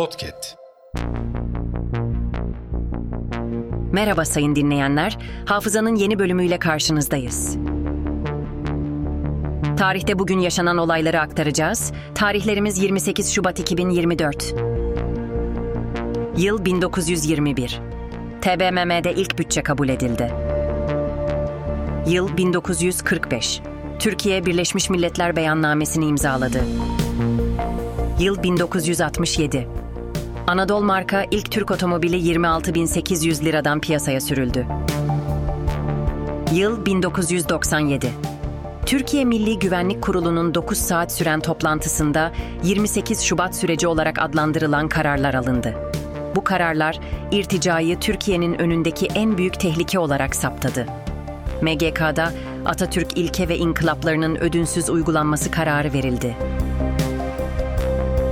Podcast. Merhaba sayın dinleyenler. Hafızanın yeni bölümüyle karşınızdayız. Tarihte bugün yaşanan olayları aktaracağız. Tarihlerimiz 28 Şubat 2024. Yıl 1921. TBMM'de ilk bütçe kabul edildi. Yıl 1945. Türkiye Birleşmiş Milletler Beyannamesini imzaladı. Yıl 1967. Anadolu marka ilk Türk otomobili 26.800 liradan piyasaya sürüldü. Yıl 1997. Türkiye Milli Güvenlik Kurulu'nun 9 saat süren toplantısında 28 Şubat süreci olarak adlandırılan kararlar alındı. Bu kararlar irticayı Türkiye'nin önündeki en büyük tehlike olarak saptadı. MGK'da Atatürk ilke ve inkılaplarının ödünsüz uygulanması kararı verildi.